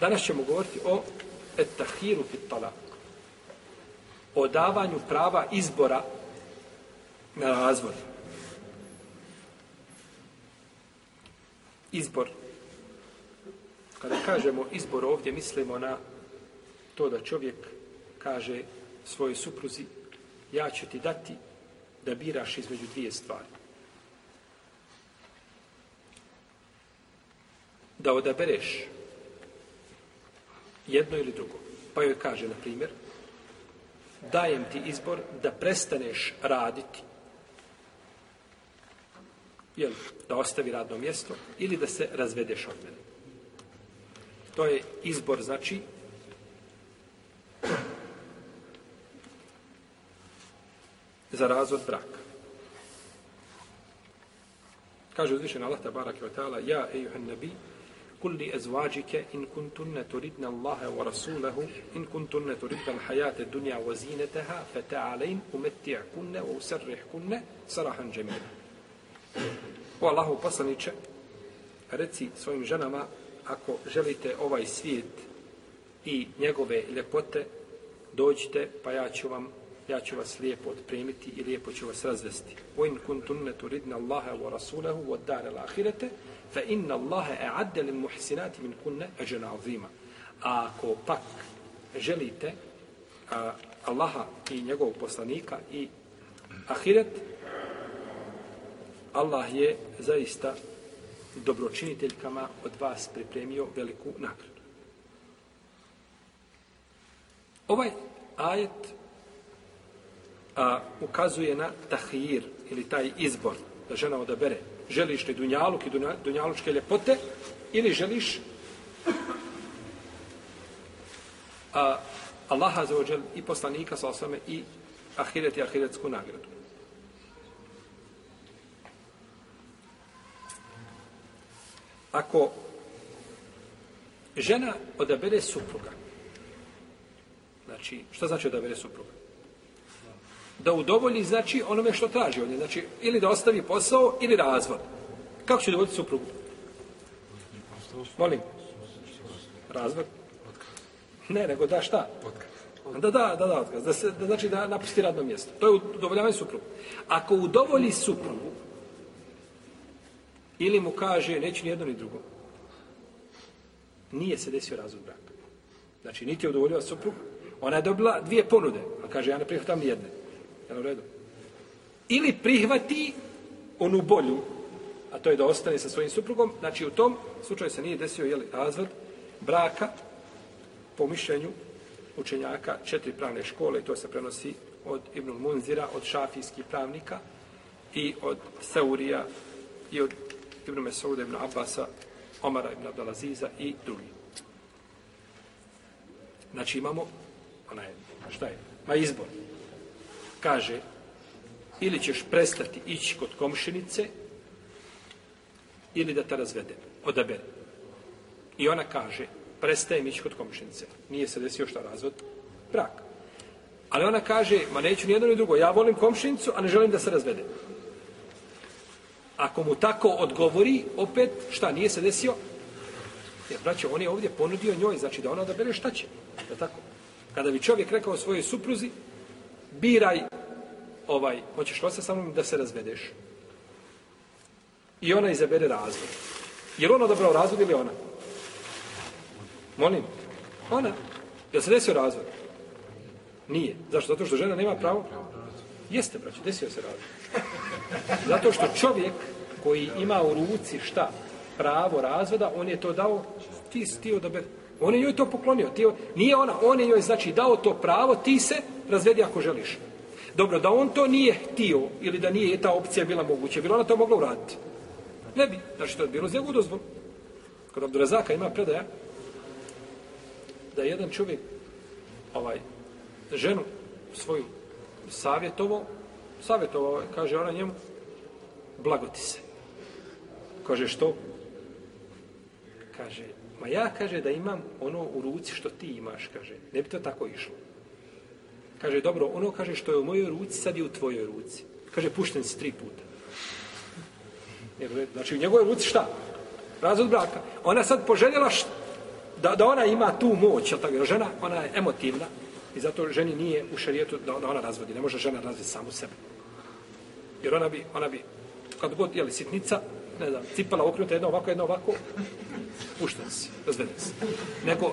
Danas ćemo govoriti o etahiru fit talak. O davanju prava izbora na razvod. Izbor. Kada kažemo izbor ovdje, mislimo na to da čovjek kaže svojoj supruzi ja ću ti dati da biraš između dvije stvari. Da odabereš jedno ili drugo. Pa joj kaže, na primjer, dajem ti izbor da prestaneš raditi jel, da ostavi radno mjesto ili da se razvedeš od mene. To je izbor, znači, za razvod braka. Kaže uzvišen Allah tabarak i ta'ala Ja, ejuhan nabi, قل لأزواجك إن كنتن تردن الله ورسوله إن كنتن تردن الحياة الدنيا وزينتها فتعالين أمتعكن وأسرحكن سراحا جميلا والله بصنيك reci سوين جنما ako želite ovaj svijet I njegove ljepote dođite pa ja ću vam ja ću vas lijepo odpremiti i lijepo ću vas razvesti. Oin kuntunne turidna Allaha wa rasulahu wa dar al-akhirate fa inna Allahe e'adde lil muhsinati min kunne eđena azima. A ako pak želite a, Allaha i njegovog poslanika i ahiret, Allah je zaista dobročiniteljkama od vas pripremio veliku nagradu. Ovaj ajet a, ukazuje na tahir ili taj izbor da žena odabere želiš li dunjaluk i dunjalučke ljepote ili želiš a, Allaha za ođel i poslanika sa osame i ahiret i ahiretsku nagradu. Ako žena odabere supruga, znači, što znači odabere supruga? Da udovolji znači onome što traži od nje. Znači, ili da ostavi posao, ili razvod. Kako će dovoljiti suprugu? Molim. Razvod? Ne, nego da šta? Da, da, da, da, otkaz. Da, se, da znači da napusti radno mjesto. To je udovoljavanje suprugu. Ako udovolji suprugu, ili mu kaže, neću ni jedno ni drugo, nije se desio razvod braka. Znači, niti je udovoljava suprugu, ona je dobila dvije ponude, a kaže, ja ne prihvatam ni jedne. Jel u redu? Ili prihvati onu bolju, a to je da ostane sa svojim suprugom, znači u tom slučaju se nije desio jeli, razvod braka po mišljenju učenjaka četiri pravne škole i to se prenosi od Ibn Munzira, od šafijskih pravnika i od Saurija i od Ibn Mesauda, Ibn Abbasa, Omara Ibn Abdalaziza i drugi. Znači imamo, ona je, šta je? Ma izbor kaže ili ćeš prestati ići kod komšinice ili da te razvede, odabere. I ona kaže, prestajem ići kod komšinice. Nije se desio šta razvod? Brak. Ali ona kaže, ma neću ni jedno ni drugo, ja volim komšinicu, a ne želim da se razvede. Ako mu tako odgovori, opet, šta, nije se desio? Jer, braće, on je ovdje ponudio njoj, znači da ona odabere šta će. Je tako? Kada bi čovjek rekao svojoj supruzi, biraj ovaj, hoćeš li sa mnom da se razvedeš? I ona izabere razvod. Je li ona odabrao razvod ili ona? Molim. Ona. Je li se desio razvod? Nije. Zašto? Zato što žena nema pravo? Jeste, braći, desio se razvod. Zato što čovjek koji ima u ruci šta? Pravo razvoda, on je to dao, ti, ti odaber. On je joj to poklonio. Ti, nije ona, on je joj znači dao to pravo, ti se razvedi ako želiš. Dobro, da on to nije htio ili da nije ta opcija bila moguća, bila ona to mogla uraditi. Ne bi, znači to je bilo za dozvolu. Kod Abdurazaka ima predaja da jedan čovjek ovaj, ženu svoju savjetovo, savjetovao, kaže ona njemu, blagoti se. Kaže što? Kaže, ma ja kaže da imam ono u ruci što ti imaš, kaže. Ne bi to tako išlo. Kaže, dobro, ono kaže što je u mojoj ruci, sad je u tvojoj ruci. Kaže, pušten si tri puta. E, znači, u njegovoj ruci šta? Razvod braka. Ona sad poželjela šta? da, da ona ima tu moć, jel tako, žena, ona je emotivna i zato ženi nije u šarijetu da, da ona razvodi. Ne može žena razviti samu sebe. Jer ona bi, ona bi, kad god, jeli, sitnica, ne znam, cipala okrenuta jedno ovako, jedno ovako, pušten si, razveden si. Neko,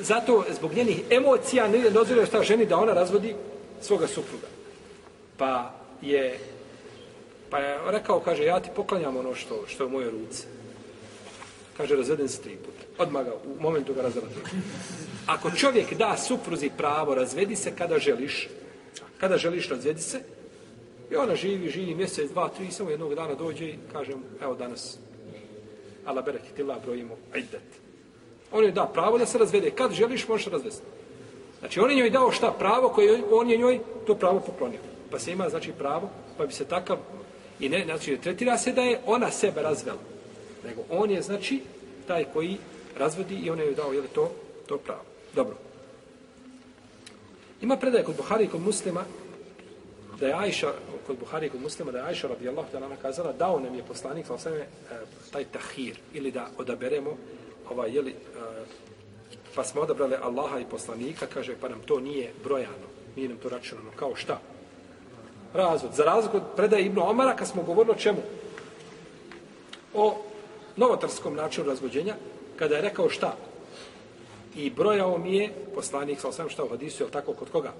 zato, zbog njenih emocija, ne dozvoljuje šta ženi da ona razvodi svoga supruga. Pa je, pa je rekao, kaže, ja ti poklanjam ono što, što je u mojoj ruci. Kaže, razveden se tri puta. Odmah ga, u momentu ga razveden. Ako čovjek da supruzi pravo, razvedi se kada želiš, kada želiš, razvedi se, i ona živi, živi mjesec, dva, tri, samo jednog dana dođe i kaže mu, evo danas, ala bereketila, brojimo, ajdet. On joj da pravo da se razvede. Kad želiš, možeš razvesti. Znači, on je njoj dao šta pravo koje on je njoj to pravo poklonio. Pa se ima, znači, pravo, pa bi se takav, i ne, znači, ne tretira se da je ona sebe razvela. Nego on je, znači, taj koji razvodi i on je joj dao, je li to, to pravo. Dobro. Ima predaje kod Buhari i kod muslima, da je Ajša, kod Buhari i kod muslima, da je Ajša radijallahu ta'ala kazala, dao nam je poslanik, sa osvrame, taj tahir, ili da odaberemo, ovaj, jeli, pa smo odabrali Allaha i poslanika, kaže, pa nam to nije brojano, nije nam to računano, kao šta? Razvod. Za razvod predaje Ibnu Omara, kad smo govorili o čemu? O novotarskom načinu razvođenja, kada je rekao šta? I brojao mi je poslanik, sa osam šta u hadisu, je tako, kod koga?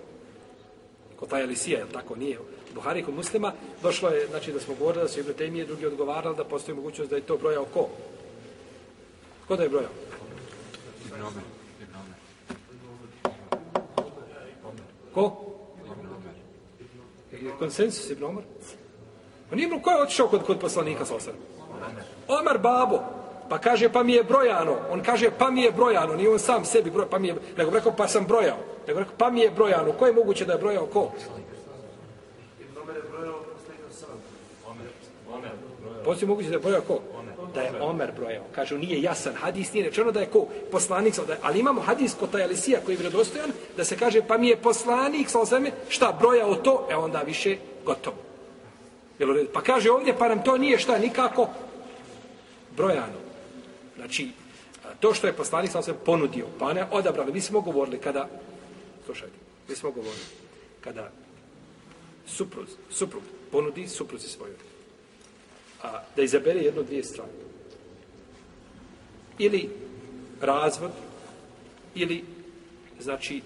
Kod taj Elisija, je tako? Nije. Buhari kod muslima, došlo je, znači da smo govorili da su Ibn Temije drugi odgovarali da postoji mogućnost da je to brojao ko? Ko da je brojao? Ibn Omer. Ko? Je konsensus Ibn Omer? On nije ko je otišao kod, kod poslanika sa osam? Omer babo. Pa kaže, pa mi je brojano. On kaže, pa mi je brojano. Nije on sam sebi brojao, pa mi je... Nego rekao, pa sam brojao. Nego rekao, pa mi je brojano. Ko je moguće da je brojao? Ko? Poslije moguće da je brojao ko? Da je Omer brojao. Kažu, nije jasan hadis, nije rečeno da je ko? Poslanik, da je, ali imamo hadis kod taj Alisija koji je vredostojan, da se kaže, pa mi je poslanik, sa osame, šta, brojao to, e onda više gotovo. Jel, pa kaže ovdje, pa nam to nije šta, nikako brojano. Znači, to što je poslanik sam se ponudio, pa ne odabrali. Mi smo govorili kada, slušajte, mi smo govorili, kada suprug, suprug ponudi supruzi svojoj a, da izabere jedno dvije strane. Ili razvod, ili, znači,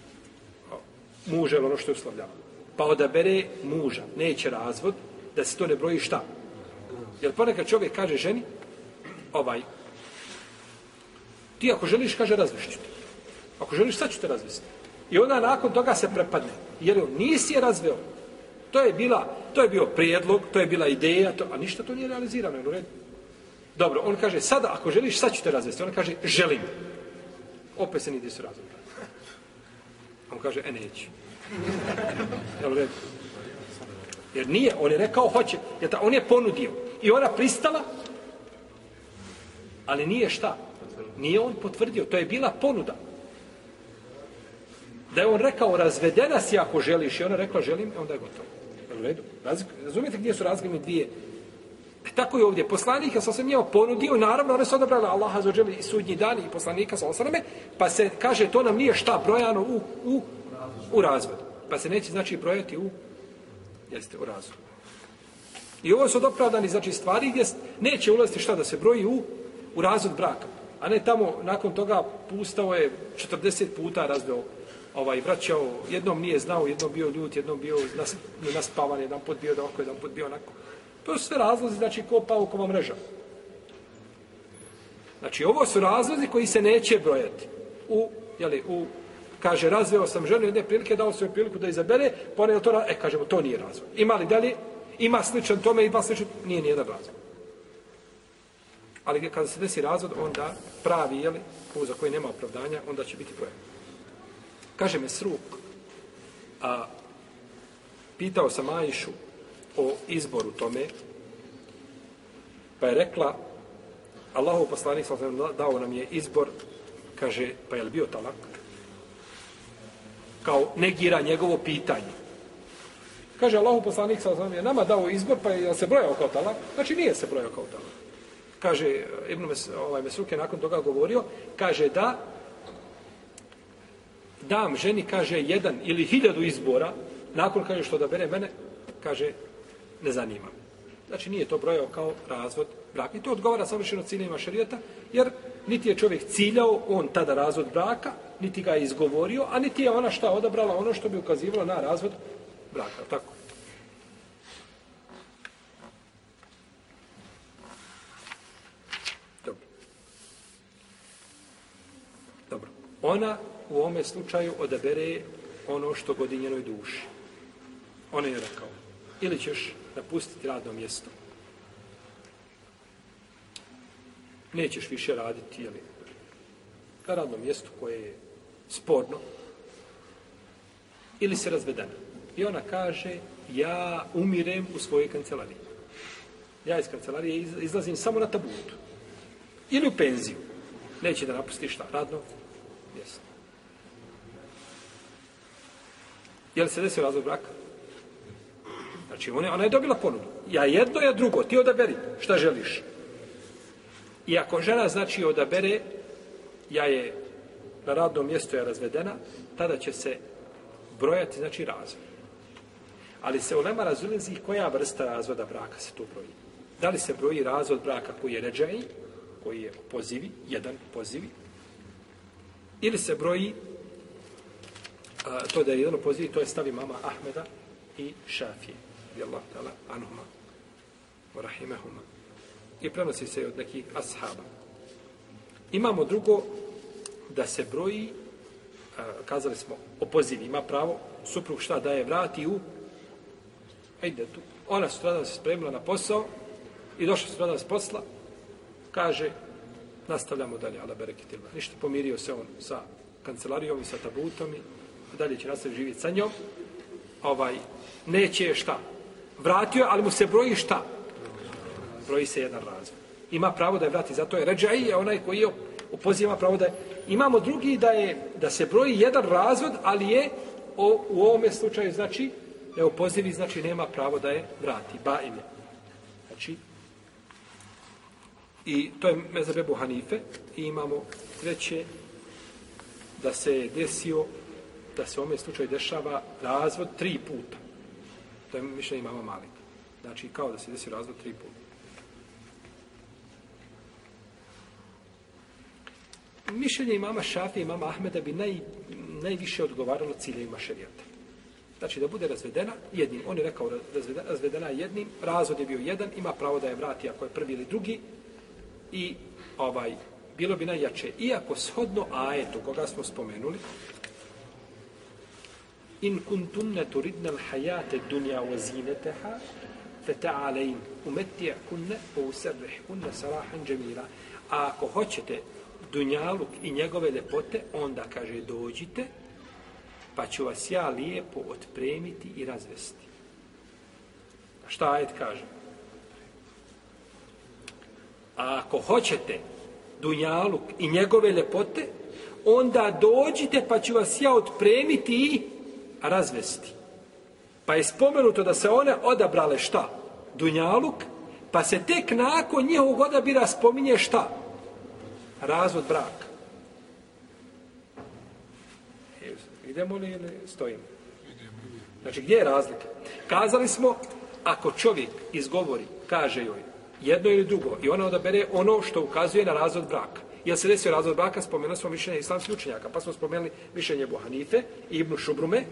muže, ono što je uslovljamo. Pa odabere muža, neće razvod, da se to ne broji šta. Jer ponekad čovjek kaže ženi, ovaj, Ti ako želiš, kaže, razlišću te. Ako želiš, sad ću te razvesti. I onda nakon toga se prepadne. Jer on nisi je razveo. To je bila, to je bio prijedlog, to je bila ideja, to, a ništa to nije realizirano. Je u redu? Dobro, on kaže, sada ako želiš, sad ću te razvesti. On kaže, želim. Opet se nidi su razvesti. On kaže, e, neću. Je u redu? Jer nije, on je rekao, hoće. Jer ta, on je ponudio. I ona pristala, ali nije šta? Nije on potvrdio, to je bila ponuda. Da je on rekao, razvedena si ako želiš, i ona rekla, želim, onda je gotovo. U redu. Razumijete gdje su razglimi dvije? E, tako je ovdje. Poslanik je sasvim njima ponudio, naravno, one su odabrali Allaha za želi i sudnji dan i poslanika sa osaname, pa se kaže, to nam nije šta brojano u, u, u razvodu. Pa se neće, znači, brojati u, jeste, u razvodu. I ovo su odopravdani, znači, stvari gdje neće ulaziti šta da se broji u, u razvod braka. A ne tamo, nakon toga, pustao je 40 puta razveo ovaj, vraćao, jednom nije znao, jednom bio ljut, jednom bio nas, naspavan, jedan put bio da oko, jedan put bio onako. To su sve razlozi, znači, ko paukova mreža. Znači, ovo su razlozi koji se neće brojati. U, jeli, u, kaže, razveo sam ženu jedne prilike, dao svoju priliku da izabere, poneo to, e, kažemo, to nije razvoj. Ima li dalje? Ima sličan tome, ima sličan, nije nijedan razvoj ali kada se desi razvod, onda pravi, jeli, za koji nema opravdanja, onda će biti problem. Kaže me sruk, a pitao sam Ajšu o izboru tome, pa je rekla, Allahov poslanik sa dao nam je izbor, kaže, pa je li bio talak? Kao negira njegovo pitanje. Kaže, Allahov poslanik sa je nama dao izbor, pa je se brojao kao talak? Znači, nije se brojao kao talak kaže Ibn Mes, ovaj Mesruke nakon toga govorio, kaže da dam ženi, kaže, jedan ili hiljadu izbora, nakon kaže što da bere mene, kaže, ne zanima. Znači nije to brojao kao razvod braka. I to odgovara savršeno ciljima šarijeta, jer niti je čovjek ciljao on tada razvod braka, niti ga je izgovorio, a niti je ona šta odabrala ono što bi ukazivalo na razvod braka. Tako. Dobro. Dobro. Ona u ovome slučaju odabere ono što godi njenoj duši. Ona je rekao, ili ćeš napustiti radno mjesto, nećeš više raditi, ali na radnom mjestu koje je sporno, ili se razvedena. I ona kaže, ja umirem u svojoj kancelariji. Ja iz kancelarije izlazim samo na tabutu. Ili u penziju. Neće da napusti šta? Radno mjesto. Je li se desio razvod braka? Znači, ona, ona je dobila ponudu. Ja jedno, ja drugo. Ti odaberi šta želiš. I ako žena, znači, odabere, ja je na radnom mjestu je razvedena, tada će se brojati, znači, razvod. Ali se ulema lema razulizi koja vrsta razvoda braka se tu broji. Da li se broji razvod braka koji je ređaj, koji je pozivi, jedan pozivi, ili se broji a, to da je jedan pozivi, to je stavi mama Ahmeda i Šafije radijallahu ta'ala anuhuma, wa rahimahuma. I prenosi se od nekih ashaba. Imamo drugo da se broji kazali smo opoziv ima pravo suprug šta daje vrati u ajde tu ona sutradan se spremila na posao i došla sutradan s posla kaže nastavljamo dalje ala bereketilma ništa pomirio se on sa kancelarijom i sa tabutom i dalje će nastaviti živjeti sa njom ovaj neće šta vratio, je, ali mu se broji šta? Broji se jedan razvod. Ima pravo da je vrati, zato je ređaj je onaj koji je u pravo da je. Imamo drugi da je da se broji jedan razvod, ali je o, u ovome slučaju znači da pozivi znači nema pravo da je vrati. Ba im. Znači, i to je mezabebu Hanife i imamo treće da se desio da se u ovome slučaju dešava razvod tri puta. To je mišljenje imama Malika. Znači, kao da se desi razvod tri puta. Mišljenje imama Šafi i imama Ahmeda bi naj, najviše odgovaralo ciljevima šarijata. Znači, da bude razvedena jednim. On je rekao razvedena, razvedena jednim, razvod je bio jedan, ima pravo da je vrati ako je prvi ili drugi. I ovaj, bilo bi najjače. Iako shodno ajetu koga smo spomenuli, in kuntunne turidne l'hajate dunja wa zineteha, fe ta'alein umetija kunne po usrrih kunne sarahan džemira. A ako hoćete dunjaluk i njegove lepote, onda kaže dođite, pa ću vas ja lijepo otpremiti i razvesti. Šta ajet kaže? A ako hoćete dunjaluk i njegove lepote, onda dođite pa ću vas ja otpremiti i razvesti. Pa je spomenuto da se one odabrale šta? Dunjaluk, pa se tek nakon njihovog odabira spominje šta? Razvod braka. E, idemo li ili stojimo? Znači, gdje je razlika? Kazali smo, ako čovjek izgovori, kaže joj, jedno ili drugo, i ona odabere ono što ukazuje na razvod braka. Jel se desio razvod braka, spomenuli smo mišljenje islamskih učenjaka, pa smo spomenuli mišljenje Buhanife i Ibnu Šubrume,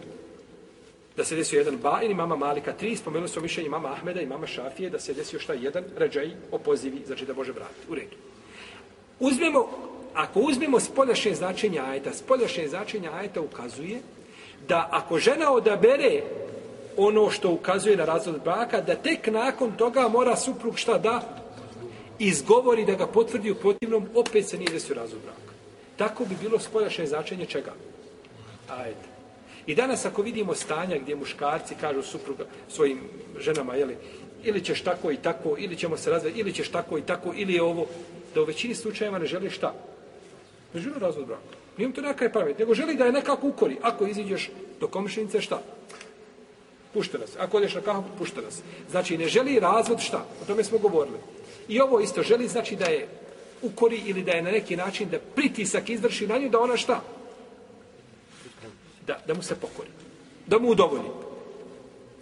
da se desio jedan Bajin i mama Malika tri, spomenuli smo mišljenje mama Ahmeda i mama Šafije, da se desio šta jedan ređaj opozivi, znači da može vratiti. U redu. Uzmemo, ako uzmemo spoljašnje značenje ajeta, spoljašnje značenje ajeta ukazuje da ako žena odabere ono što ukazuje na razvod braka, da tek nakon toga mora suprug šta da izgovori da ga potvrdi u protivnom, opet se nije desio razvod braka. Tako bi bilo spoljašnje značenje čega? Ajde. I danas ako vidimo stanja gdje muškarci kažu supruga svojim ženama, jeli, ili ćeš tako i tako, ili ćemo se razvesti, ili ćeš tako i tako, ili je ovo, da u većini slučajeva ne želi šta? Ne želi razvod braka. Nijem to neka je pamet, nego želi da je nekako ukori. Ako iziđeš do komšinice, šta? Pušta nas. Ako odeš na kahu, pušta nas. Znači, ne želi razvod šta? O tome smo govorili. I ovo isto želi, znači da je ukori ili da je na neki način da pritisak izvrši na nju, da ona šta? Da, da mu se pokori. Da mu udovolji.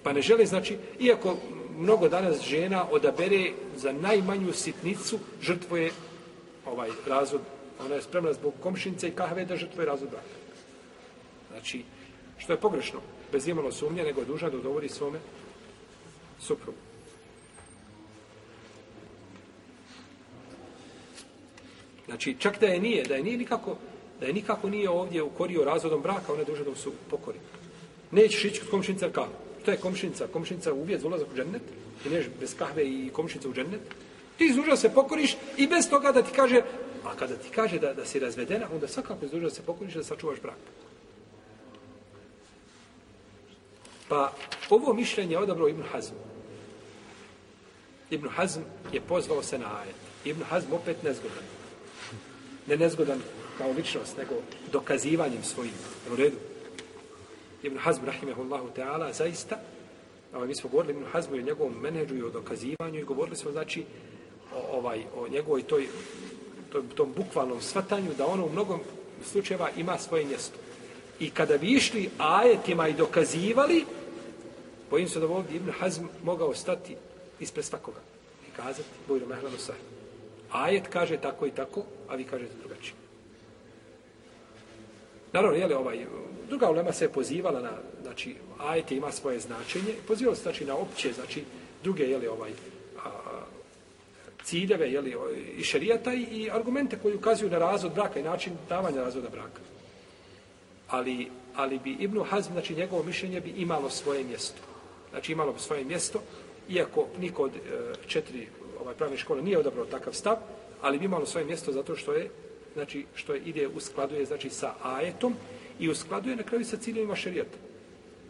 Pa ne žele, znači, iako mnogo danas žena odabere za najmanju sitnicu, žrtvoje ovaj razvod, ona je spremna zbog komšinice i kahve da žrtvoje razvod braka. Znači, što je pogrešno, bez imalo sumnje, nego je dužna da udovolji svome suprugu. Znači, čak da je nije, da je nije nikako, da je nikako nije ovdje ukorio razvodom braka, ona je dužna da su pokori. Nećeš ići kod komšinica kao. To je komšinica. Komšinica uvijek za ulazak u džennet. I neš bez kahve i komšinica u džennet. Ti izduža se pokoriš i bez toga da ti kaže, a kada ti kaže da, da si razvedena, onda svakako izduža se pokoriš da sačuvaš brak. Pa ovo mišljenje je odabrao Ibn Hazm. Ibn Hazm je pozvao se na ajet. Ibn Hazm opet nezgodan. Ne nezgodan kao ličnost, nego dokazivanjem svojim. U redu. Ibn Hazm, rahimahullahu ta'ala, zaista, ovaj, mi smo govorili Ibn Hazmu i o njegovom menedžu i o dokazivanju i govorili smo, znači, o, ovaj, o njegovoj toj, toj, tom bukvalnom svatanju, da ono u mnogom slučajeva ima svoje mjesto. I kada bi išli ajetima i dokazivali, bojim se da ovdje Ibn Hazm mogao stati ispred svakoga i kazati, bojno mehlano sah. Ajet kaže tako i tako, a vi kažete drugačije. Naravno, jeli ovaj, druga ulema se je pozivala na, znači, ajete ima svoje značenje, pozivala se, znači, na opće, znači, druge, jeli, ovaj, a, ciljeve, jeli, i šerijata i, i argumente koji ukazuju na razvod braka i način davanja razvoda braka. Ali, ali bi Ibnu Hazm, znači, njegovo mišljenje bi imalo svoje mjesto. Znači, imalo bi svoje mjesto, iako niko od e, četiri ovaj, pravne škole nije odabrao takav stav, ali bi imalo svoje mjesto zato što je znači što je ide u skladu je znači sa ajetom i u skladu je na kraju sa ciljevima šerijata.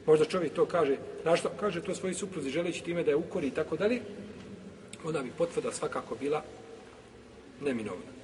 Možda čovjek to kaže, našto kaže to svoji supruzi želeći time da je ukori i tako dalje, onda bi potvrda svakako bila neminovna.